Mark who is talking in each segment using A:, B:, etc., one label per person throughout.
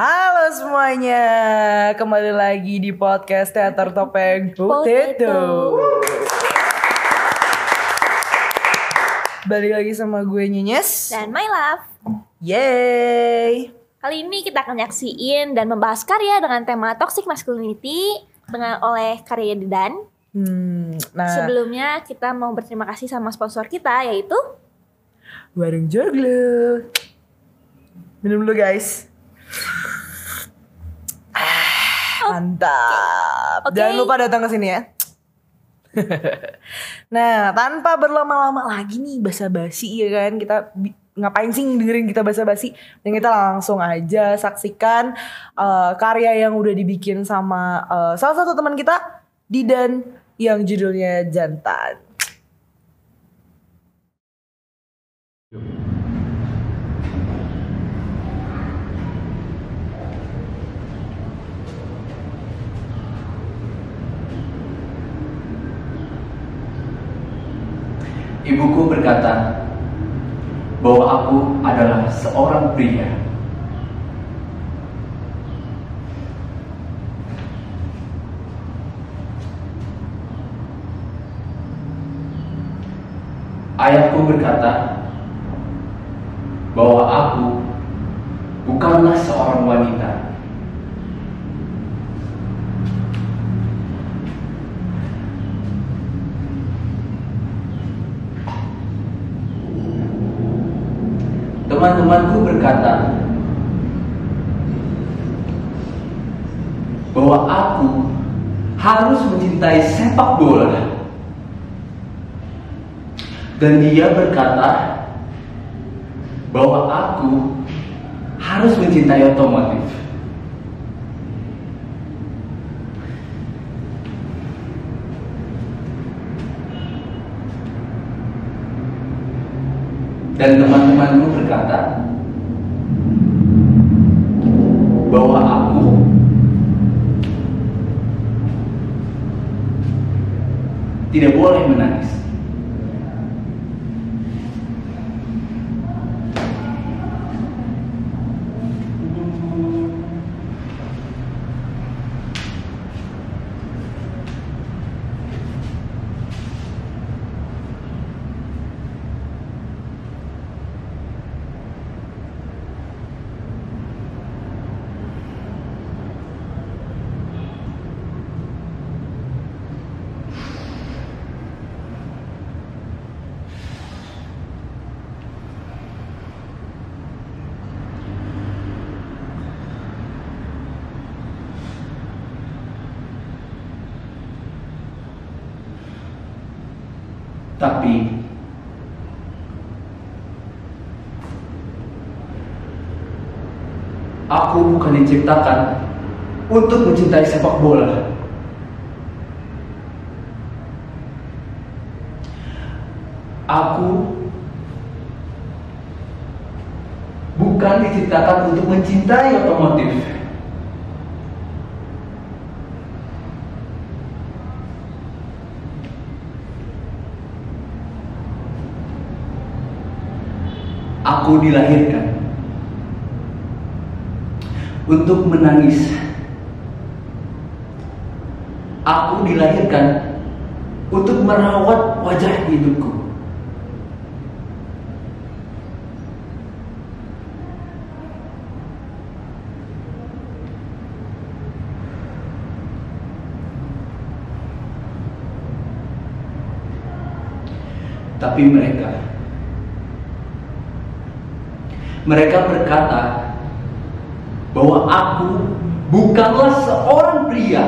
A: Halo semuanya, kembali lagi di podcast Teater Topeng Potato. Balik lagi sama gue Nyenyes.
B: Dan My Love
A: Yeay.
B: Kali ini kita akan nyaksiin dan membahas karya dengan tema Toxic Masculinity dengan oleh karya Dedan
A: Hmm, nah,
B: Sebelumnya kita mau berterima kasih sama sponsor kita yaitu
A: warung joglo. Minum dulu guys. Mantap.
B: Oke.
A: Jangan lupa datang ke sini ya. nah, tanpa berlama-lama lagi nih basa-basi ya kan. Kita ngapain sih dengerin kita basa-basi? Dan kita langsung aja saksikan eh, karya yang udah dibikin sama eh, salah satu teman kita, Didan, yang judulnya Jantan.
C: Ibuku berkata bahwa aku adalah seorang pria. Ayahku berkata bahwa aku bukanlah seorang wanita. Teman-temanku berkata bahwa aku harus mencintai sepak bola. Dan dia berkata bahwa aku harus mencintai otomotif. Dan teman-temanku berkata bahwa aku tidak boleh menangis. Tapi aku bukan diciptakan untuk mencintai sepak bola. Aku bukan diciptakan untuk mencintai otomotif. Aku dilahirkan untuk menangis. Aku dilahirkan untuk merawat wajah hidupku. Tapi mereka mereka berkata bahwa aku bukanlah seorang pria.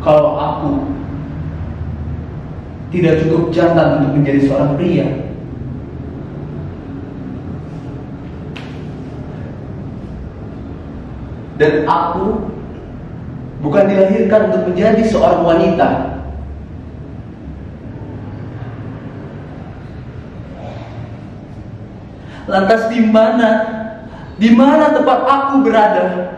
C: Kalau aku tidak cukup jantan untuk menjadi seorang pria. Dan aku bukan dilahirkan untuk menjadi seorang wanita.
D: Lantas di mana? Di mana tempat aku berada?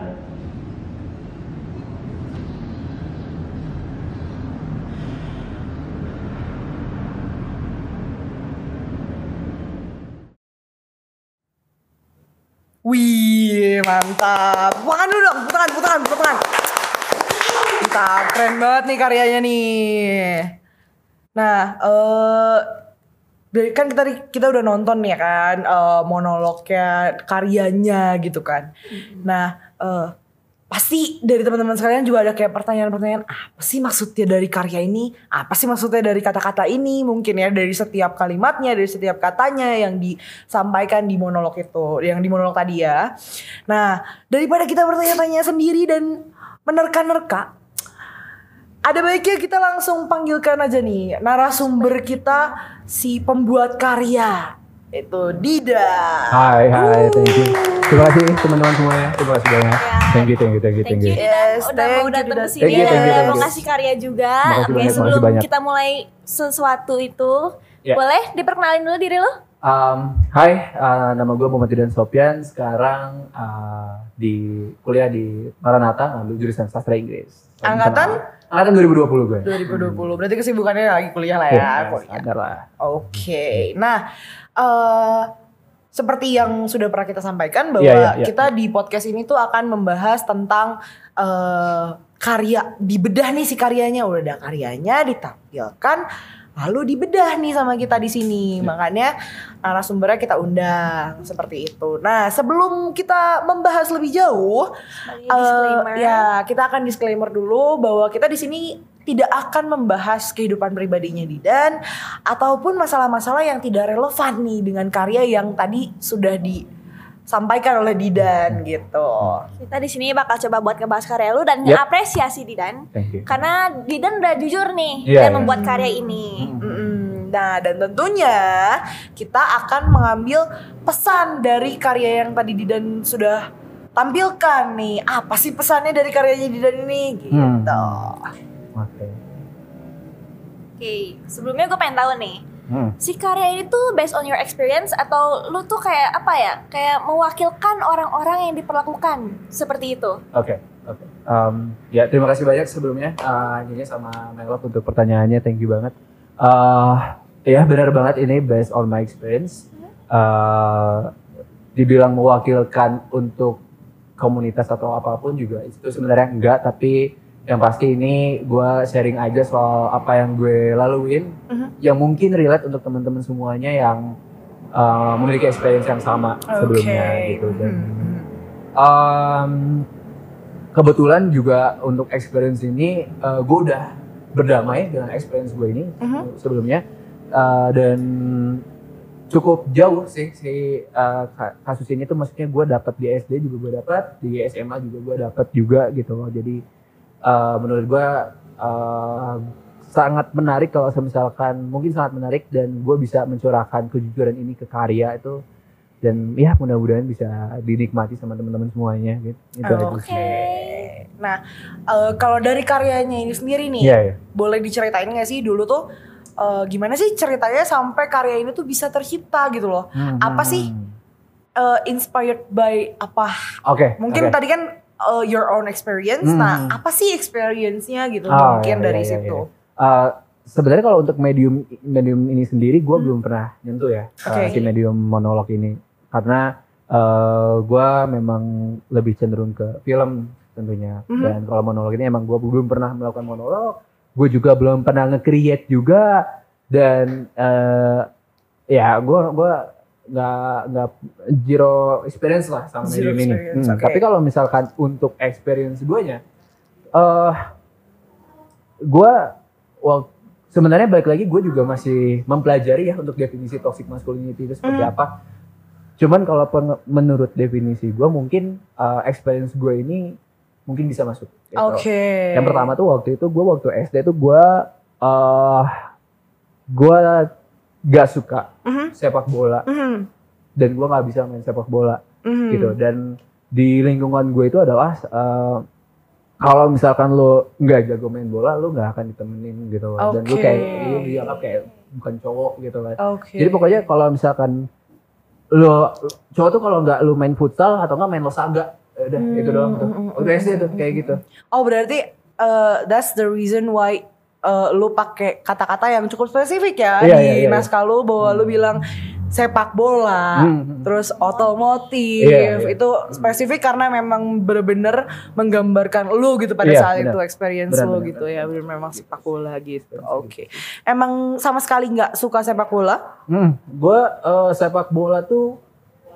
A: Wih, mantap. Bukan dulu dong, putangan, putangan, putangan. Mantap, keren banget nih karyanya nih. Nah, eh dari kan kita kita udah nonton ya kan eh, monolognya karyanya gitu kan. Nah, eh pasti dari teman-teman sekalian juga ada kayak pertanyaan-pertanyaan apa sih maksudnya dari karya ini? Apa sih maksudnya dari kata-kata ini? Mungkin ya dari setiap kalimatnya, dari setiap katanya yang disampaikan di monolog itu, yang di monolog tadi ya. Nah, daripada kita bertanya-tanya sendiri dan menerka-nerka, ada baiknya kita langsung panggilkan aja nih narasumber kita si pembuat karya itu Dida.
C: Hai, hai, thank you. Terima kasih teman-teman semuanya. Terima kasih banyak. Thank you, thank you, thank you,
B: Thank
C: thank
B: you
C: you.
B: Didan
A: Yes,
B: udah
A: thank
B: mau
A: you,
B: datang ke sini
C: Thank you, thank you, thank
B: mau
C: you.
B: ngasih karya juga. Oke,
C: banyak,
B: sebelum
C: banyak.
B: kita mulai sesuatu itu,
C: Ya.
B: boleh diperkenalin dulu diri lo?
C: Um, hai, uh, nama gue Muhammad Didan Sopian. Sekarang uh, di kuliah di Maranatha ngambil jurusan sastra Inggris.
A: Angkatan?
C: Angkatan 2020 gue.
A: 2020. Berarti kesibukannya lagi kuliah lah ya.
C: Ya,
A: kuliah.
C: lah.
A: Oke. Nah, eh seperti yang sudah pernah kita sampaikan bahwa
C: Iya, iya, iya.
A: kita di podcast ini tuh akan membahas tentang eh karya dibedah nih si karyanya udah ada karyanya ditampilkan lalu dibedah nih sama kita di sini.
C: Iya.
A: Makanya narasumbernya kita undang seperti itu. Nah, sebelum kita membahas lebih jauh,
B: disclaimer.
A: ya, kita akan disclaimer dulu bahwa kita di sini tidak akan membahas kehidupan pribadinya Didan ataupun masalah-masalah yang tidak relevan nih dengan karya yang tadi sudah disampaikan oleh Didan gitu.
B: Kita di sini bakal coba buat ngebahas karya lu dan
C: Yep.
B: ngeapresiasi Didan. Karena Didan udah jujur nih
C: Iya,
B: dan
C: iya.
B: membuat karya ini.
C: Hmm.
A: Mm-mm. Nah, dan tentunya kita akan mengambil pesan dari karya yang tadi Didan sudah tampilkan nih. Apa sih pesannya dari karyanya Didan ini? Gitu.
C: Oke.
B: Oke, sebelumnya gue pengen tahu nih,
C: Hmm.
B: si karya ini tuh based on your experience atau lu tuh kayak apa ya? Kayak mewakilkan orang-orang yang diperlakukan seperti itu.
C: Oke, oke. Um, ya terima kasih banyak sebelumnya uh, Nyonya sama Melok untuk pertanyaannya, thank you banget. Uh, ya benar banget ini based on my experience. Uh, dibilang mewakilkan untuk komunitas atau apa pun juga itu sebenarnya enggak, tapi yang pasti ini gue sharing aja soal apa yang gue laluin,
A: Mhm.
C: yang mungkin relate untuk teman-teman semuanya yang uh, memiliki experience yang sama sebelumnya
A: Oke.
C: gitu dan
A: Hmm.
C: Um, kebetulan juga untuk experience ini gue udah berdamai dengan experience gue ini
A: Mhm.
C: sebelumnya Uh, dan cukup jauh sih si uh, ka- kasus ini tuh maksudnya gue dapat di SD juga gue dapat di SMA juga gue dapat juga gitu loh jadi uh, menurut gue uh, sangat menarik kalau misalkan mungkin sangat menarik dan gue bisa mencurahkan kejujuran ini ke karya itu dan ya mudah-mudahan bisa dinikmati sama teman-teman semuanya gitu. Itu aja
A: Oke.
C: sih.
A: Nah, eh, kalau dari karyanya ini sendiri nih,
C: Iya, iya.
A: boleh diceritain nggak sih dulu tuh eh, gimana sih ceritanya sampai karya ini tuh bisa tercipta gitu loh?
C: Hmm,
A: Apa
C: hmm,
A: sih? Eh, inspired by apa?
C: Oke.
A: Mungkin
C: oke.
A: tadi kan eh, your own experience.
C: Hmm.
A: Nah, apa sih experience-nya gitu
C: Oh,
A: mungkin
C: iya,
A: dari
C: iya, iya,
A: situ?
C: Uh, sebenarnya kalau untuk medium medium ini sendiri gue belum pernah nyentuh ya uh,
A: Hmm. Oke.
C: si medium monolog ini karena uh, gue memang lebih cenderung ke film tentunya
A: Mhm.
C: dan kalau monolog ini emang gue belum pernah melakukan monolog gue juga belum pernah nge-create juga dan uh, ya gue gua nggak nggak zero experience lah sama
A: Zero
C: medium ini Hmm,
A: oke.
C: tapi kalau misalkan untuk experience gue nya eh gue well, sebenarnya balik lagi gue juga masih mempelajari ya untuk definisi toxic masculinity itu seperti
A: Hmm.
C: apa. Cuman kalau menurut definisi gue mungkin uh, experience gue ini mungkin bisa masuk. gitu.
A: Oke.
C: Yang pertama tuh waktu itu gue waktu SD tuh gue uh, gue gak suka
A: Mhm,
C: sepak bola.
A: Mhm,
C: dan gue nggak bisa main sepak bola
A: mhm.
C: gitu. Dan di lingkungan gue itu adalah uh, kalau misalkan lo nggak jago main bola lo nggak akan ditemenin gitu loh. dan lo kayak lo dianggap kayak bukan cowok gitu kan.
A: Oke.
C: jadi pokoknya kalau misalkan lo cowok tuh kalau nggak lu main futsal atau nggak main losaga Ya udah itu doang tuh waktu SD tuh kayak gitu.
A: Oh berarti uh, that's the reason why uh, lu pakai kata-kata yang cukup spesifik ya
C: Iya,
A: di
C: iya, iya,
A: naskah lu bahwa lu bilang sepak bola,
C: Hmm.
A: terus otomotif
C: Iya, iya.
A: itu spesifik karena memang bener-bener menggambarkan lu gitu pada
C: Iya,
A: saat
C: benar.
A: itu experience
C: Benar,
A: lu
C: benar,
A: gitu ya, bener memang sepak bola gitu. Oke, emang sama sekali nggak suka sepak bola?
C: Hmm, gue sepak bola tuh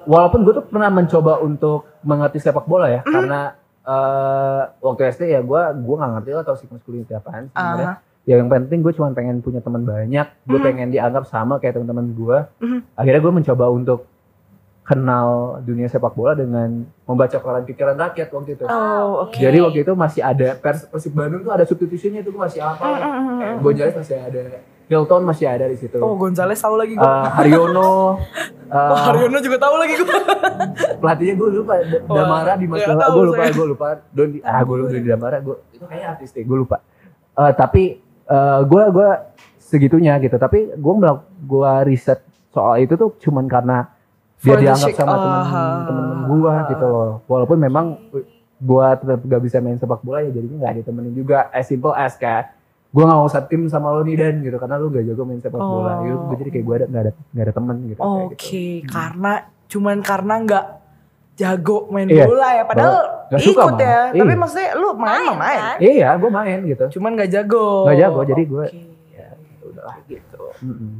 C: walaupun gue tuh pernah mencoba untuk mengerti sepak bola ya karena eh, waktu SD ya gue gue nggak ngerti lah tau sih masculinity apaan sebenarnya. Ya yang penting gue cuma pengen punya teman banyak, gue pengen dianggap sama kayak teman-teman gue.
A: Mhm.
C: Akhirnya gue mencoba untuk kenal dunia sepak bola dengan membaca koran pikiran rakyat waktu itu.
A: Oh, oke.
C: Jadi waktu itu masih ada pers Persib Bandung tuh ada substitusinya itu masih apa?
A: Mm,
C: Gonzales masih ada, Hilton masih ada di situ.
A: Oh Gonzales tahu lagi gue.
C: Eh, Haryono, eh,
A: oh Haryono juga tahu lagi gue.
C: pelatihnya gue lupa Damara di Mas
A: nggak tahu
C: gue lupa gue lupa Doni ah gue lupa Doni Damara gue itu kayaknya artis deh gue lupa Eh, tapi eh, gue gue segitunya gitu tapi gue melak gue riset soal itu tuh cuman karena dia dianggap sama
A: ah.
C: temen-temen gue gitu loh walaupun memang gue tetap gak bisa main sepak bola ya jadinya gak ditemenin juga as simple as kayak gue gak mau tim sama lo nih dan gitu karena lu gak jago main sepak bola
A: Oh.
C: gitu gue jadi kayak gue ada gak ada gak ada temen gitu kayak
A: Oke,
C: gitu.
A: karena cuman karena nggak jago main
C: Iya.
A: bola ya, padahal
C: Nggak suka
A: ikut ya.
C: Iya.
A: Tapi maksudnya lu main mah
B: Main,
A: main.
B: kan?
C: iya gue main gitu
A: Cuman nggak jago.
C: Nggak jago, jadi gue-
A: Oke.
C: ya udahlah
A: gitu.
C: Mm-mm.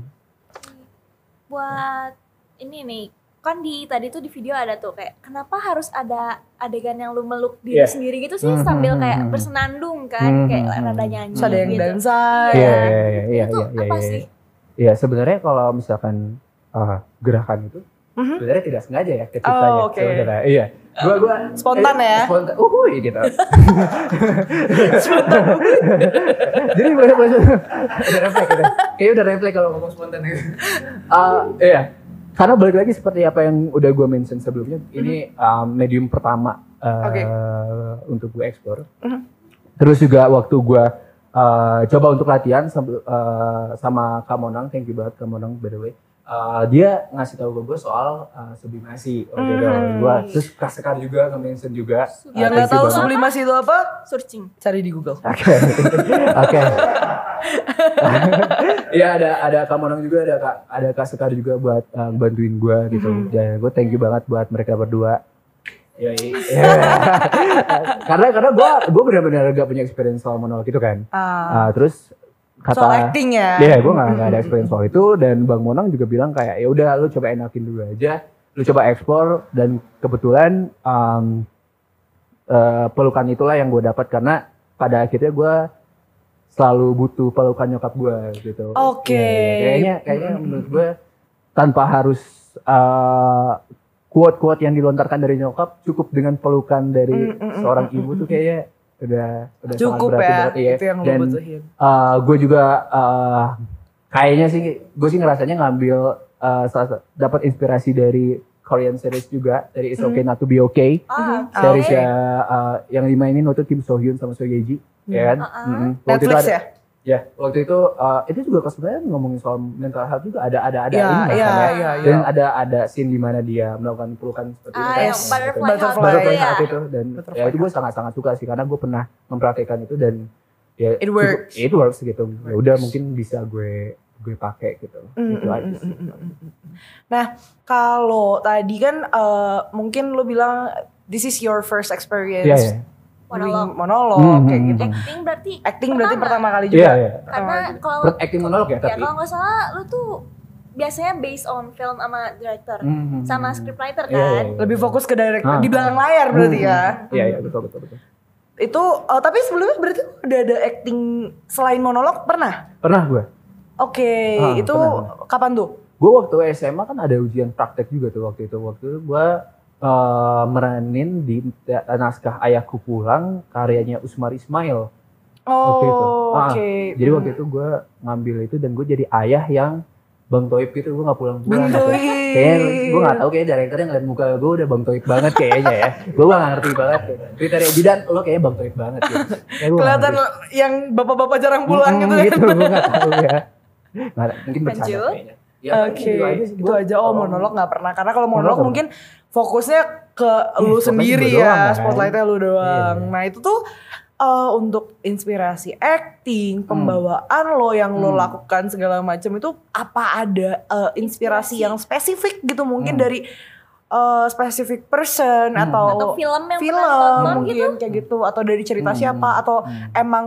B: buat ini nih kan di tadi tuh di video ada tuh kayak kenapa harus ada adegan yang lu meluk diri
C: Iya.
B: sendiri gitu sih
C: Hmm,
B: sambil
C: hmm,
B: kayak
C: hmm.
B: bersenandung kan
C: Hmm,
B: kayak
C: hmm,
B: rada
C: hmm.
B: nyanyi
A: Terus ada yang
B: gitu.
A: dansa.
C: Iya,
A: ya.
C: iya, iya, iya,
B: Itu
C: iya,
B: apa
C: iya,
B: sih?
C: Iya, sebenarnya kalau misalkan uh, gerakan itu
A: Mhm.
C: sebenarnya tidak sengaja ya ketika
A: Oh, oke.
C: Iya. Gua gua
A: Spontan
C: eh,
A: ya?
C: Spontan. Uhuy gitu. Jadi boleh boleh ada refleks gitu. Kayaknya udah refleks kalau ngomong spontan gitu. Uh, iya. Karena balik lagi seperti apa yang udah gue mention sebelumnya, ini um, medium pertama uh,
A: Oke.
C: untuk gue explore.
A: Mhm.
C: Terus juga waktu gue uh, coba untuk latihan sama, uh, sama Kamonang, thank you banget Kamonang by the way. Uh, dia ngasih tahu ke gue soal uh, sublimasi, oke
A: Hmm.
C: gua terus Kak Sekar juga nge-mention juga.
A: Yang
C: Uh,
A: nggak
C: you
A: tahu
C: banget.
A: sublimasi itu apa?
B: searching
A: Cari di Google.
C: Oke, oke. Iya ada ada Kamonang juga ada kak ada Kak Sekar juga buat uh, bantuin gue gitu.
A: Mhm.
C: Ya gue thank you banget buat mereka berdua. Yoi. karena karena gue gue benar-benar gak punya experience soal monolog itu kan.
A: Ah,
C: Ah, terus kata
A: soal acting ya.
C: Iya, gue gak, nggak ada experience soal itu dan Bang Monang juga bilang kayak ya udah lu coba enakin dulu aja, lu coba explore dan kebetulan um, eh, pelukan itulah yang gue dapat karena pada akhirnya gue selalu butuh pelukan nyokap gue gitu.
A: Oke.
C: Iya, iya. Kayaknya kayaknya
A: Mm-mm.
C: menurut gue tanpa harus eh, quote-quote yang dilontarkan dari nyokap cukup dengan pelukan dari
A: Mm-mm.
C: seorang ibu tuh kayaknya udah udah
A: Cukup
C: berarti
A: ya.
C: banget, iya.
A: Itu yang
C: Dan
A: butuhin.
C: gue juga uh, kayaknya sih gue sih ngerasanya ngambil uh, salah dapat inspirasi dari Korean series juga dari It's Okay Not to Be Okay
B: ah
A: Ah,
C: series
A: oke.
C: ya uh, yang dimainin waktu Kim So Hyun sama So Ye Ji ya kan
B: ah.
C: Mm-mm. waktu itu
A: Netflix
C: ada,
A: ya?
C: Ya waktu itu uh, itu juga pas sebenarnya ngomongin soal mental health juga ada ada ada
A: Iya,
C: ini kan
A: iya,
C: ya.
A: iya,
C: dan ada ada scene di mana dia melakukan pelukan seperti itu
B: ah
C: kan.
B: yang
A: Yes.
B: butterfly,
A: Butterfly,
C: Butterfly
B: itu ya.
C: Heart itu dan
A: Butterfly
C: ya itu gue sangat sangat suka sih karena gue pernah mempraktekkan itu dan ya
A: It
C: cukup-
A: works.
C: it works gitu ya udah mungkin bisa gue gue pakai gitu
A: Mm,
C: gitu
A: mm,
C: aja
A: mm,
C: sih.
A: mm, mm. Nah, kalau tadi kan eh, mungkin lu bilang this is your first experience
C: iya
A: doing
B: Monolog.
A: monolog
C: Hmm,
A: kayak
C: hmm,
A: gitu.
C: hmm.
B: acting berarti
A: Acting berarti
B: Pertama.
A: pertama kali
C: iya
A: juga.
C: iya
B: karena kalau
C: acting monolog ya
B: ya
C: tapi
B: kalau nggak salah lu tuh biasanya based on film sama director
C: Hmm,
B: sama scriptwriter
C: Iya,
B: kan
C: iya, iya.
A: Lebih fokus ke direct
C: Ah.
A: di belakang layar berarti
C: Hmm,
A: ya.
C: iya iya betul betul betul
A: Itu eh, tapi sebelumnya berarti udah ada acting selain monolog pernah?
C: pernah gue
A: Oke,
C: Ah,
A: itu
C: pernah.
A: kapan tuh?
C: gue waktu SMA kan ada ujian praktek juga tuh waktu itu waktu itu gue eh, meranin di naskah Ayahku Pulang karyanya Usmar Ismail
A: Oh,
C: Oke, itu.
A: oke.
C: Ah, jadi waktu itu gue ngambil itu dan gue jadi ayah yang Bang Toib gitu gue gak pulang-pulang gitu. Kayaknya gue gak tau kayak direkturnya ngeliat muka gue udah Bang Toib banget kayaknya ya. gue gak ngerti banget. Kriteria bidan lo kayaknya Bang Toib banget gitu. Nggak
A: Kelihatan yang bapak-bapak jarang pulang
C: Mm,
A: gitu ya.
C: gitu gue gak tau ya. Nggak, mungkin bercanda kayaknya. Ya,
A: Oke,
C: gitu aja sih.
A: itu aja. Oh, monolog nggak pernah. Karena kalau monolog
C: Monolog
A: mungkin fokusnya ke
C: Iya,
A: lu sendiri
C: gua doang,
A: ya,
C: kan.
A: spotlightnya lu doang.
C: Iya.
A: Nah itu tuh eh, untuk inspirasi acting, pembawaan lo yang lo
C: Hmm.
A: lakukan segala macam itu apa ada eh, inspirasi
B: Inspirasi.
A: yang spesifik gitu mungkin
C: Hmm.
A: dari eh, specific person
C: Hmm.
A: atau,
B: Atau film yang
A: film mungkin
B: gitu.
A: kayak gitu atau dari cerita
C: Hmm.
A: siapa atau
C: Hmm.
A: emang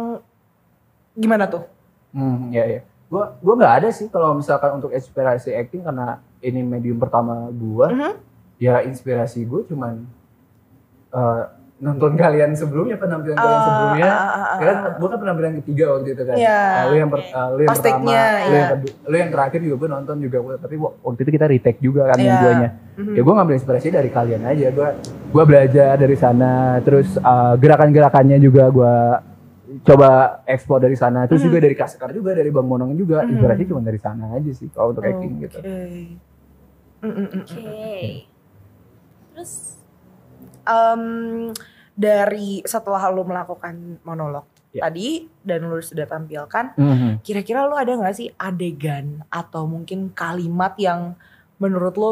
A: gimana tuh?
C: Hmm, ya ya. Gua gua nggak ada sih kalau misalkan untuk inspirasi acting karena ini medium pertama gua.
A: Mhm.
C: Ya inspirasi gue cuman eh, nonton kalian sebelumnya penampilan kalian
A: Ah,
C: sebelumnya.
A: ah, ah, ah,
C: Ya kan
A: ah.
C: gue kan penampilan ketiga waktu itu kan.
A: Iya.
C: Eh, lu yang per- eh, lu yang pertama,
A: take-nya,
C: lu yang
A: iya.
C: kedua, lu yang terakhir juga gue nonton juga tapi wa- waktu itu kita retake juga kan yang
A: Iya.
C: duanya.
A: Mhm.
C: Ya gue ngambil inspirasi dari kalian aja. Gue gua belajar dari sana. Terus eh, gerakan-gerakannya juga gue coba ekspor dari sana. Terus
A: Mhm.
C: juga dari Kasekar juga dari Bang Monong juga.
A: Mhm.
C: Inspirasi cuma dari sana aja sih kalau untuk acting gitu.
A: Oke. Mm, mm, mm,
B: Oke.
A: mm.
B: Terus
A: Em, dari setelah lu melakukan monolog
C: Ya.
A: tadi dan lu sudah tampilkan,
C: Mhm.
A: kira-kira lu ada nggak sih adegan atau mungkin kalimat yang menurut lu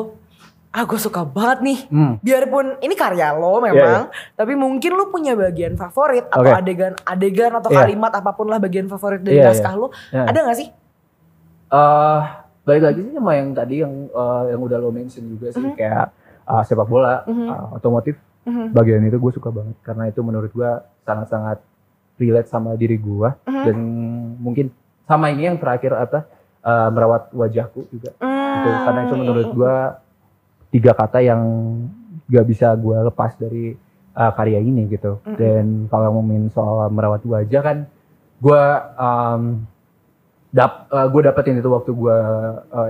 A: ah gue suka banget nih
C: Hmm.
A: biarpun ini karya lo memang tapi mungkin lu punya bagian favorit atau
C: Oke.
A: adegan adegan atau
C: Iya.
A: kalimat apa pun lah bagian favorit dari
C: Iya,
A: naskah lu
C: Ya.
A: ada nggak sih
C: eh balik lagi sih sama yang tadi yang eh, yang udah lo mention juga sih
A: Mhm.
C: kayak eh, sepak bola,
A: Mhm.
C: eh, otomotif
A: Mhm.
C: bagian itu gue suka banget karena itu menurut gue sangat-sangat relate sama diri gue
A: Mhm.
C: dan mungkin sama ini yang terakhir apa eh, merawat wajahku juga gitu.
A: Hmm.
C: karena itu menurut gue tiga kata yang gak bisa gue lepas dari eh, karya ini gitu
A: Mhm.
C: dan kalau ngomongin soal merawat wajah kan gue dap gue dapetin itu waktu gue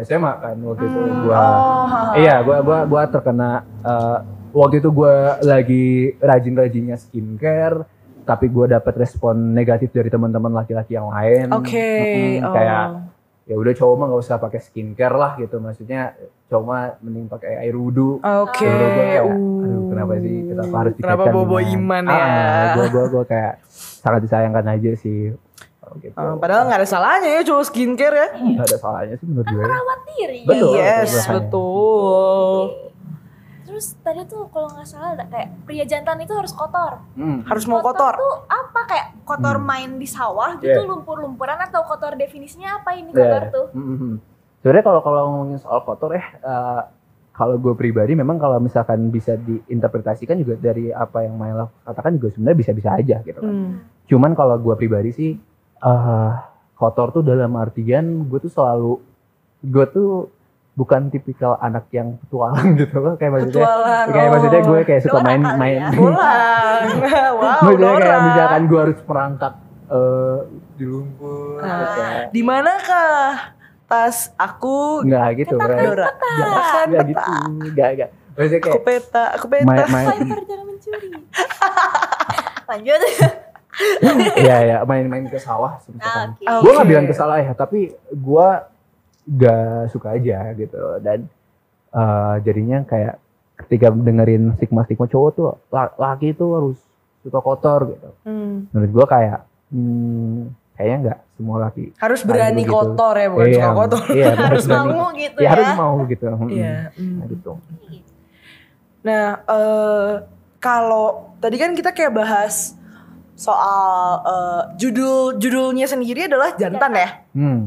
C: SMA kan waktu itu
A: Hmm.
C: gue
A: Oh.
C: Iya, gua gua gua terkena eh, waktu itu gua lagi rajin-rajinnya skincare, tapi gua dapat respon negatif dari teman-teman laki-laki yang lain.
A: Oke,
C: Mm-mm,
A: oh.
C: Kayak ya udah cowok mah nggak usah pakai skincare lah gitu, maksudnya cowok mah mending pakai air wudhu.
A: Oke,
C: kayak,
A: uh.
C: aduh kenapa sih kenapa harus
A: Kenapa
C: dikaitkan
A: bobo
C: dengan-
A: iman
C: Ah,
A: ya?
C: gua gua gua kayak sangat disayangkan aja sih. Oh, gitu.
A: Eh, padahal nggak ada salahnya ya cowok skincare ya.
C: Nggak ada salahnya sih menurut gue.
B: rawat diri.
C: Betul.
A: yes,
C: betul.
A: betul.
B: Terus tadi tuh kalau nggak salah ada kayak pria jantan itu harus kotor.
C: Hmm.
A: Harus mau kotor.
B: tuh apa kayak kotor
C: Hmm.
B: main di sawah gitu,
C: Yeah.
B: lumpur-lumpuran atau kotor definisinya apa ini kotor
C: iya.
B: tuh?
C: Mhm. Sebenarnya kalau kalau ngomongin soal kotor ya, eh, kalau gue pribadi memang kalau misalkan bisa diinterpretasikan juga dari apa yang Maila katakan juga sebenarnya bisa-bisa aja gitu kan.
A: Hmm.
C: Cuman kalau gue pribadi sih eh, kotor tuh dalam artian gue tuh selalu gue tuh bukan tipikal anak yang petualang gitu loh kayak maksudnya
A: Petualang.
C: kayak maksudnya gue kayak suka main main
B: ya.
A: Pulang. wow,
C: maksudnya kayak
A: Dora.
C: misalkan gue harus merangkak eh, di lumpur
A: Ah.
C: kayak
A: Di manakah tas aku?
C: Enggak gitu bro.
A: Dora.
C: Enggak,
A: Katakan
C: enggak
A: peta.
C: gitu. Enggak, enggak. Maksudnya
A: Aku
C: kayak
A: peta, aku peta.
C: main main
B: Viper jangan mencuri. Lanjut.
C: Iya, ya, main-main ke sawah
B: Nah,
C: misalkan.
B: Oke.
A: Oh.
C: Gue
A: Oke.
C: gak bilang ke sawah ya, tapi gue gak suka aja gitu. Dan eh, jadinya kayak ketika dengerin stigma-stigma cowok tuh, la- laki tuh harus suka kotor gitu.
A: Hmm.
C: Menurut gue kayak, hmm, kayaknya nggak semua laki.
A: Harus berani
C: begitu.
A: kotor ya, bukan
C: Iya,
A: suka kotor.
C: Iya,
B: harus
C: berani.
B: mau gitu
C: Ya,
B: ya.
C: harus mau gitu.
A: Iya. hmm.
C: Nah, gitu.
A: Nah, eh kalau tadi kan kita kayak bahas soal eh, judul judulnya sendiri adalah jantan ya.
C: Hmm.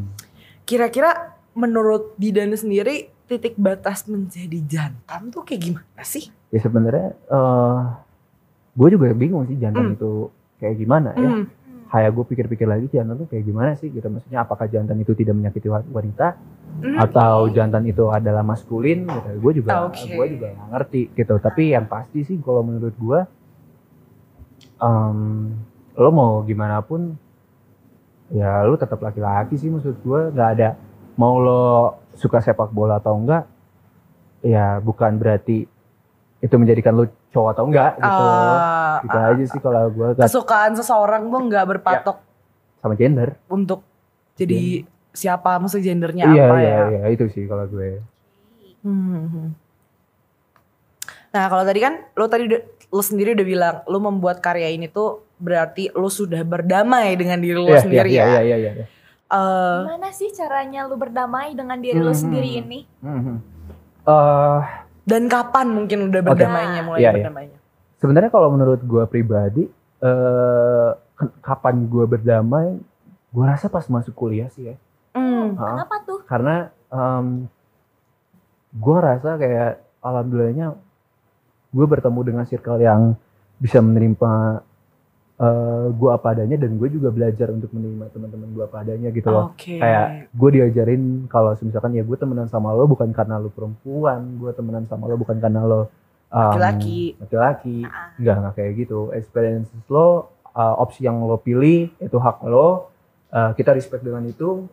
A: Kira-kira menurut Didan sendiri titik batas menjadi jantan tuh kayak gimana sih?
C: ya sebenarnya eh gue juga bingung sih jantan
A: Hmm.
C: itu kayak gimana ya
A: Hmm.
C: kayak gue pikir-pikir lagi jantan tuh kayak gimana sih gitu maksudnya apakah jantan itu tidak menyakiti wa- wanita
A: Hmm.
C: atau jantan itu adalah maskulin gitu gue juga
A: Oke.
C: gue juga nggak ngerti gitu tapi yang pasti sih kalau menurut gue em, lo mau gimana pun ya lo tetap laki-laki sih maksud gue nggak ada mau lo suka sepak bola atau enggak ya bukan berarti itu menjadikan lo cowok atau enggak gitu
A: Ah,
C: gitu
A: ah,
C: aja sih kalau gue
A: kesukaan seseorang tuh nggak berpatok
C: sama gender
A: untuk jadi siapa maksud gendernya
C: iya
A: apa
C: iya
A: ya.
C: iya itu sih kalau gue
A: Hmm. Nah kalau tadi kan lo tadi lo sendiri udah bilang lo membuat karya ini tuh berarti lo sudah berdamai dengan diri lo
C: Iya,
A: sendiri
C: iya,
A: ya.
C: iya iya iya iya.
A: Eh,
B: Gimana sih caranya lu berdamai dengan diri lu
C: Mhm.
B: sendiri ini?
C: Mhm. Eh,
A: dan kapan mungkin udah berdamainya mulai
C: Iya, iya.
A: berdamainya?
C: sebenarnya kalau menurut gue pribadi eh k- kapan gue berdamai gue rasa pas masuk kuliah sih ya
A: Hmm.
C: Hah?
B: Kenapa tuh?
C: karena gue rasa kayak alhamdulillahnya gue bertemu dengan circle yang bisa menerima gue apa adanya dan gue juga belajar untuk menerima teman-teman gue apa adanya gitu loh
A: Oke.
C: kayak gue diajarin kalau misalkan ya gue temenan sama lo bukan karena lo perempuan gue temenan sama lo bukan karena lo um,
A: Laki-laki.
C: laki-laki
B: Ah.
C: Enggak, enggak kayak gitu. Experiences lo, uh, opsi yang lo pilih, itu hak lo. Uh, kita respect dengan itu.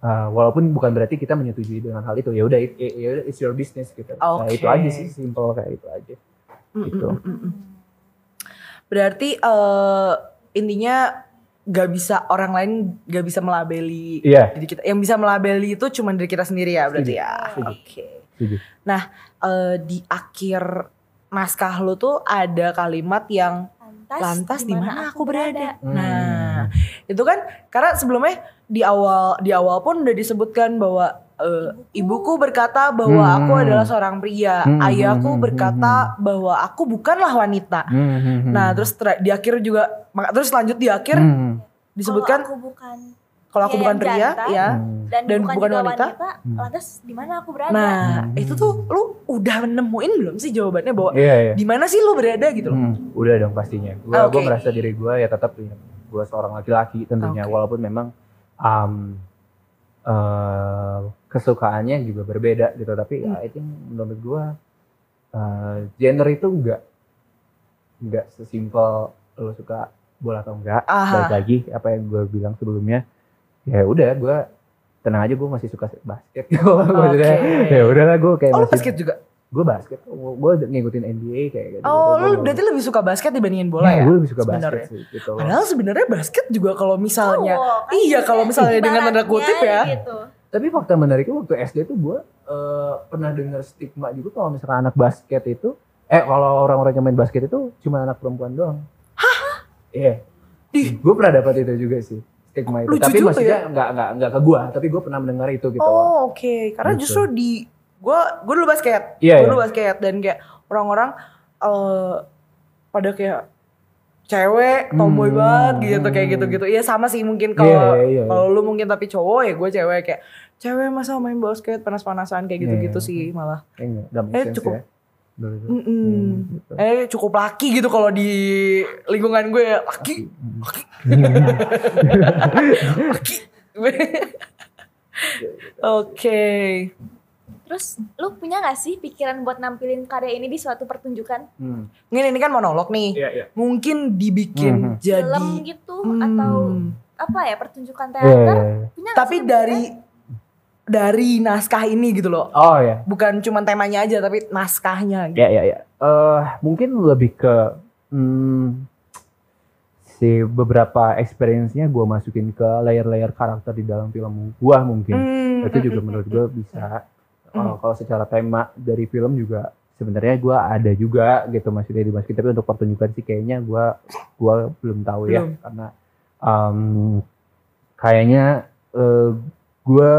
C: Uh, walaupun bukan berarti kita menyetujui dengan hal itu. Ya udah, it- it- ya it's your business gitu. Nah,
A: Oke.
C: itu aja sih, simple kayak itu aja.
A: Mm,
C: gitu.
A: mm, mm, mm. Berarti eh intinya gak bisa orang lain gak bisa melabeli
C: Iya.
A: diri kita. Yang bisa melabeli itu cuma diri kita sendiri ya berarti
C: Setuju.
A: ya. Oke.
C: Setuju.
A: Eh, di akhir naskah lo tuh ada kalimat yang
B: Lantas,
A: lantas di mana aku berada.
C: Hmm.
A: Nah, itu kan karena sebelumnya di awal di awal pun udah disebutkan bahwa eh, ibuku berkata bahwa
C: Hmm.
A: aku adalah seorang pria,
C: Hmm,
A: ayahku
C: hmm,
A: berkata bahwa aku bukanlah wanita.
C: Hmm, hmm, hmm.
A: Nah, terus di akhir juga terus lanjut di akhir
C: Hmm,
A: disebutkan
B: kalau aku bukan
A: kalau aku
B: pria
A: bukan pria,
B: jantan,
A: ya.
C: hmm.
B: dan,
A: Dan
B: bukan,
A: bukan
B: juga
A: wanita?
B: wanita,
C: Hmm.
B: lantas di mana aku berada?
A: Nah,
C: Hmm.
A: itu tuh lu udah nemuin belum sih jawabannya bahwa
C: Iya, iya.
A: di mana sih lu berada gitu loh.
C: Hmm, udah dong pastinya. Gue
A: Ah, oke.
C: merasa diri gue ya tetap ya, gue seorang laki-laki tentunya,
A: Oke.
C: walaupun memang um, eh, kesukaannya juga berbeda gitu. Tapi ya
A: Hmm.
C: itu yang menurut gue eh, gender itu enggak enggak sesimpel lo suka bola atau enggak.
A: Aha.
C: Balik lagi apa yang gue bilang sebelumnya, ya udah gue tenang aja gue masih suka basket maksudnya
A: Oke.
C: ya udahlah gue kayak
A: Oh,
C: masih
A: basket juga?
C: gue basket gue ngikutin NBA kayak gitu
A: Oh,
C: Gua-
A: lu berarti lebih suka basket dibandingin bola ya?
C: gue lebih suka basket
A: sebenarnya.
C: sih gitu.
A: Padahal sebenarnya basket juga kalau misalnya
B: kan
A: Iya, kalau misalnya dengan tanda kutip ya.
B: Gitu.
C: Tapi fakta menariknya waktu SD tuh gue eh, pernah dengar stigma juga kalau misalkan anak basket itu, eh kalau orang-orang yang main basket itu cuma anak perempuan doang. Hah? Iya. Gue pernah dapat itu juga sih stigma itu.
A: Lucu
C: tapi
A: juga
C: maksudnya
A: ya.
C: nggak nggak nggak ke gue, tapi gue pernah mendengar itu gitu.
A: Oh oke, karena
C: Gitu.
A: justru di gue gue dulu basket,
C: Iya,
A: gue
C: iya.
A: dulu basket dan kayak orang-orang eh pada kayak cewek tomboy
C: Hmm.
A: banget gitu kayak gitu-gitu. Iya sama sih mungkin kalau
C: Iya, iya, iya.
A: kalau lu mungkin tapi cowok ya gue cewek kayak cewek masa main basket panas-panasan kayak gitu-gitu
C: Iya.
A: sih malah. Eh,
C: sense
A: cukup.
C: ya. Hmm, gitu.
A: Eh cukup laki gitu kalau di lingkungan gue laki,
C: Hmm.
A: laki. Oke.
B: Terus lu punya gak sih pikiran buat nampilin karya ini di suatu pertunjukan
C: Hmm.
A: Ini ini kan monolog nih.
C: Iya iya.
A: Mungkin dibikin
C: Mhm.
A: jadi
B: film gitu
A: Hmm.
B: atau apa ya pertunjukan teater?
C: iya, iya.
B: Punya nggak
A: tapi
B: sih
A: dari dari naskah ini gitu loh.
C: Oh ya.
A: Bukan cuma temanya aja tapi naskahnya gitu.
C: Ya ya ya. Eh mungkin lebih ke hmm, si beberapa experience-nya gue masukin ke layer-layer karakter di dalam film gue mungkin.
A: Hmm,
C: Itu juga menurut gue
A: hmm.
C: bisa.
A: Hmm.
C: Eh, kalau secara tema dari film juga sebenarnya gue ada juga gitu maksudnya dimasukin. Tapi untuk pertunjukan sih kayaknya gue gua belum tahu ya
A: Belum.
C: karena em, kayaknya gue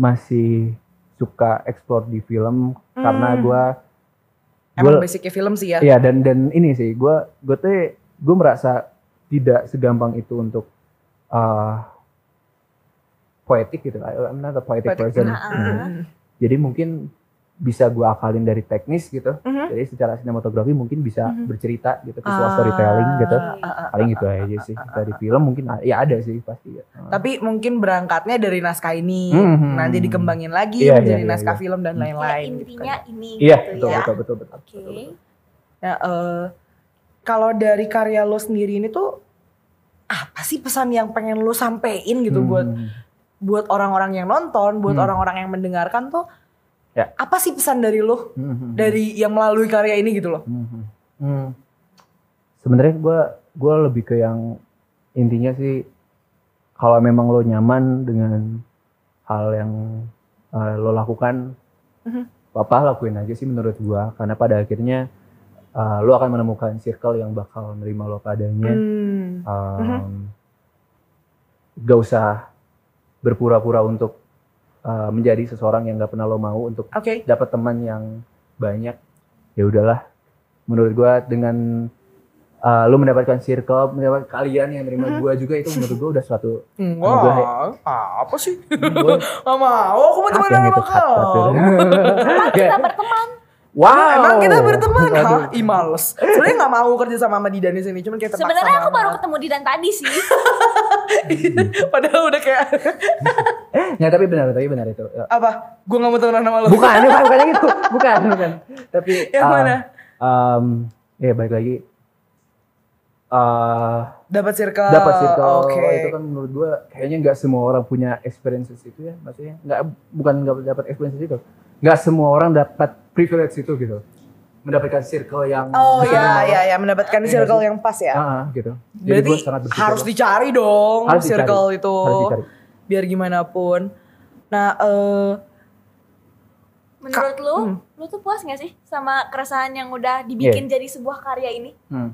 C: masih suka explore di film karena
A: Hmm.
C: gue
A: Emang
C: Gua-
A: basicnya film sih ya.
C: Iya dan dan ini sih gue gue tuh gue merasa tidak segampang itu untuk uh, poetik gitu. I'm not a poetic,
A: Poetic.
C: person.
B: Ah, ah.
C: Hmm. Jadi mungkin bisa gue akalin dari teknis gitu.
A: Mhm.
C: Jadi secara sinematografi mungkin bisa
A: Mhm.
C: bercerita gitu visual
A: Ah,
C: storytelling gitu.
A: ah, ah, ah,
C: Paling
A: ah,
C: gitu
A: ah,
C: aja
A: ah,
C: sih. Dari
A: ah.
C: film mungkin ya ada sih pasti. ya.
A: Tapi mungkin berangkatnya dari naskah ini,
C: Mhm.
A: nanti dikembangin lagi
C: Iya,
A: menjadi
C: iya, iya,
A: naskah
C: iya.
A: film dan
B: Kayak
A: lain-lain. gitu
B: intinya
A: kan.
B: ini
C: Iya
B: gitu
C: betul,
B: ya.
C: betul betul betul.
B: Oke.
C: betul, betul.
A: Nah, eh, kalau dari karya lo sendiri ini tuh apa sih pesan yang pengen lo sampein gitu buat
C: Hmm.
A: buat orang-orang yang nonton, buat
C: Hmm.
A: orang-orang yang mendengarkan tuh
C: Ya.
A: apa sih pesan dari lo
C: Hmm.
A: dari yang melalui karya ini gitu loh?
C: Hmm. Sebenarnya gue gue lebih ke yang intinya sih kalau memang lo nyaman dengan hal yang uh, lo lakukan, apa lakuin aja sih menurut gue karena pada akhirnya uh, lo akan menemukan circle yang bakal nerima lo padanya.
A: Hmm.
C: Um, Gak usah berpura-pura untuk uh, menjadi seseorang yang nggak pernah lo mau untuk
A: Oke.
C: dapat teman yang banyak ya udahlah menurut gua dengan uh, lu mendapatkan circle mendapat kalian yang nerima gua juga itu menurut gua udah suatu
A: Enggak, apa sih?
C: gua
A: Gak mau, aku mau
C: yang
A: sama kamu.
B: Emang kita berteman.
C: wow
A: Emang kita berteman,
C: Aduh.
A: hah? Ih males. Sebenernya gak mau kerja sama sama Didan di sini, cuman kayak terpaksa
B: Sebenarnya aku baru ketemu Didan tadi sih.
A: Padahal udah kayak,
C: ya tapi benar tapi benar itu Ya.
A: apa? Gue gak mau temenan sama lo.
C: bukan bukan bukan yang itu bukan bukan tapi
A: Yang
C: uh,
A: mana?
C: um, ya balik lagi uh,
A: Dapat circle.
C: dapat circle
A: Oke.
C: itu kan menurut gua kayaknya nggak semua orang punya experiences itu ya maksudnya nggak bukan nggak dapat experiences itu nggak semua orang dapat privilege itu gitu mendapatkan circle yang
A: Oh
C: bisa
A: ya,
C: menolong.
A: ya, ya, mendapatkan
C: Iya
A: circle
C: sih.
A: yang pas ya.
C: Ah, gitu jadi
A: Berarti
C: sangat
A: harus dicari dong
C: Harus dicari.
A: circle itu.
C: harus dicari
A: Biar gimana pun. Nah, eh
B: Menurut lu,
A: Hmm.
B: lu tuh puas gak sih sama keresahan yang udah dibikin
C: Iya.
B: jadi sebuah karya ini?
C: Hmm.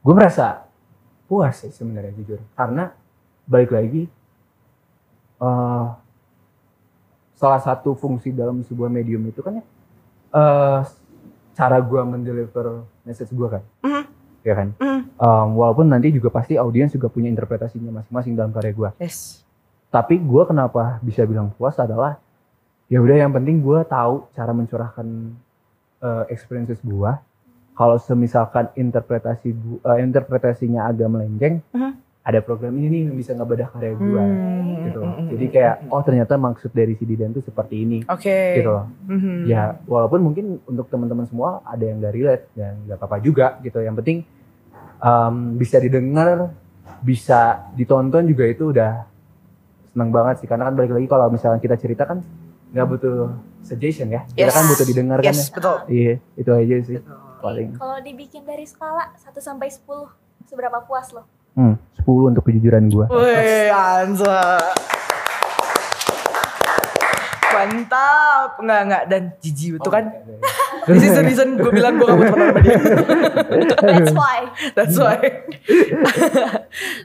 C: Gue merasa puas sih sebenarnya jujur karena balik lagi eh salah satu fungsi dalam sebuah medium itu kan ya eh cara gue mendeliver message gue kan,
A: Mhm.
C: Ya kan.
A: Mhm.
C: Em, walaupun nanti juga pasti audiens juga punya interpretasinya masing-masing dalam karya gue.
A: yes.
C: Tapi gue kenapa bisa bilang puas adalah ya udah yang penting gue tahu cara mencurahkan eh, experiences gue. Kalau semisalkan interpretasi gua, eh, interpretasinya agak melenceng,
A: Mhm.
C: Ada program ini nih yang bisa ngebedah karya gue.
A: Hmm,
C: Gitu.
A: hmm, hmm,
C: Jadi
A: hmm,
C: kayak
A: hmm.
C: oh ternyata maksud dari si Didan tuh seperti ini.
A: Oke.
C: Gitu loh.
A: Mhm.
C: Ya walaupun mungkin untuk teman-teman semua ada yang gak relate dan gak apa-apa juga gitu. Yang penting em, bisa didengar, bisa ditonton juga itu udah seneng banget sih. Karena kan balik lagi kalau misalnya kita cerita kan nggak butuh suggestion ya. Kita
A: Yes.
C: kan butuh didengar kan
A: Yes,
C: ya.
A: betul.
C: Iya, itu aja sih paling.
B: Kalau dibikin dari skala 1 sampai 10, seberapa puas lo?
C: Hmm, 10 untuk kejujuran gua.
A: Wih, Anza. Mantap. Enggak, enggak. Dan jijik itu kan. Di season-season gue bilang gue gak mau temenan sama dia.
B: That's why.
A: That's why.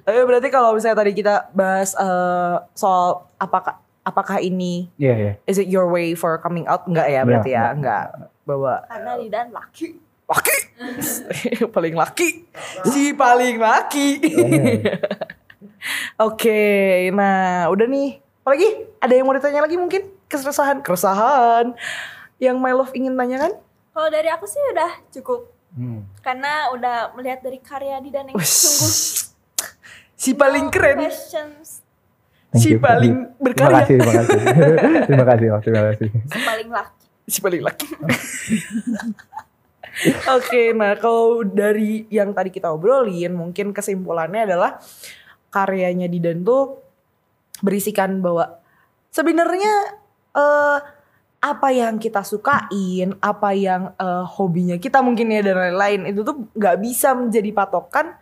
A: Tapi berarti kalau misalnya tadi kita bahas eh, soal apakah apakah ini
C: Iya, iya.
A: is it your way for coming out? Enggak ya berarti
C: Enggak,
A: ya, enggak. Bahwa
B: Karena Didan laki.
A: Laki paling laki si paling laki. Oke, nah udah nih. Apalagi ada yang mau ditanya lagi mungkin keresahan, keresahan yang my love ingin tanyakan?
B: Kalau dari aku sih udah cukup.
C: Hmm.
B: Karena udah melihat dari karya Didan yang
A: Wih,
B: sungguh
A: si paling keren,
B: questions
C: Thank
A: si
C: you,
A: paling
C: you. Terima
A: berkarya,
C: kasih, terima kasih. terima kasih. Terima kasih.
B: paling laki.
A: si paling laki. Oke, nah kalau dari yang tadi kita obrolin, mungkin kesimpulannya adalah karyanya Didan tuh berisikan bahwa sebenarnya eh, apa yang kita sukain, apa yang eh, hobinya kita mungkin ya dan lain-lain itu tuh nggak bisa menjadi patokan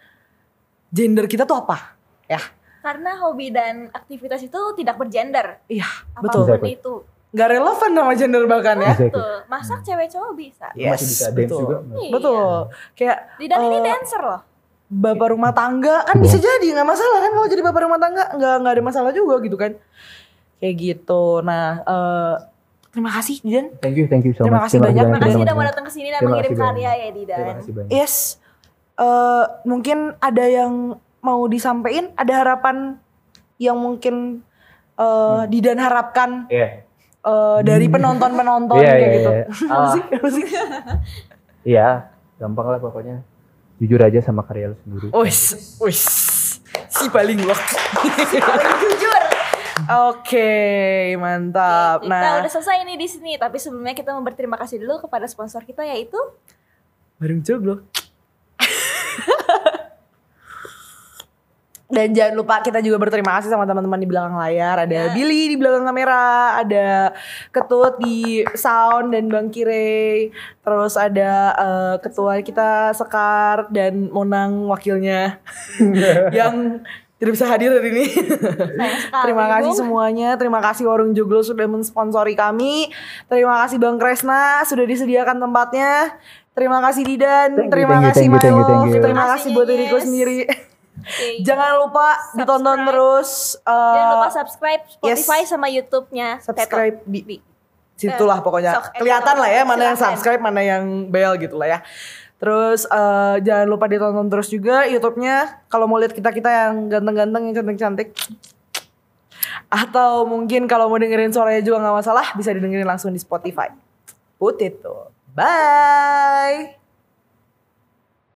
A: gender kita tuh apa, ya?
B: Karena hobi dan aktivitas itu tidak bergender.
A: Iya, betul.
B: Apa pun
C: Exactly.
B: itu.
A: Nggak relevan sama gender bahkan ya.
B: Betul. Masak cewek cowok bisa.
C: Lu masih bisa dance
A: betul.
C: juga.
B: Iya.
A: Betul. Kayak
B: Didan ini
A: Eh,
B: dancer loh.
A: bapak rumah tangga kan bisa jadi nggak masalah kan kalau jadi bapak rumah tangga nggak nggak ada masalah juga gitu kan kayak gitu nah eh, terima kasih Didan
C: Thank you, thank you so
A: Terima
C: much.
A: kasih banyak.
B: Makasih
A: Didan.
B: udah mau datang ke sini dan
C: Terima
B: mengirim
C: kasih banyak.
B: karya ya
C: Terima
B: Didan.
C: kasih banyak.
A: yes eh, mungkin ada yang mau disampaikan ada harapan yang mungkin eh, Didan harapkan
C: Iya.
A: Eh, dari penonton penonton
C: Iya,
A: kayak
C: iya,
A: gitu
C: iya. Ah?
A: Apa sih?
C: Iya, gampang lah pokoknya. Jujur aja sama karya lu sendiri.
A: Wis, wis, si paling laki.
B: Paling jujur.
A: Oke, mantap.
B: Kita
A: nah,
B: udah selesai nih di sini, tapi sebelumnya kita mau berterima kasih dulu kepada sponsor kita yaitu
A: Bareng joglo. Dan jangan lupa kita juga berterima kasih sama teman-teman di belakang layar. Ada
B: Ya.
A: Billy di belakang kamera, ada Ketut di sound dan Bang Kire. Terus ada eh, ketua kita Sekar dan Monang wakilnya yang tidak bisa hadir hari ini. Terima kasih semuanya. Terima kasih Warung Joglo sudah mensponsori kami. Terima kasih Bang Kresna sudah disediakan tempatnya. Terima kasih Didan.
C: Thank you,
A: Terima
C: thank you,
A: kasih
C: thank you, thank you,
A: Milo.
C: thank you.
A: Terima kasih buat diriku sendiri.
B: Oke.
A: Jangan lupa ditonton
B: Subscribe.
A: terus. eh,
B: Jangan lupa subscribe Spotify
A: yes.
B: sama YouTube-nya.
A: subscribe
B: Teto.
A: di situlah pokoknya
B: sok, eh,
A: kelihatan lah ya mana yang subscribe mana yang bell gitu lah ya terus eh, jangan lupa ditonton terus juga YouTube-nya kalau mau lihat kita kita yang ganteng-ganteng yang cantik-cantik atau mungkin kalau mau dengerin suaranya juga nggak masalah bisa didengerin langsung di Spotify put it tuh bye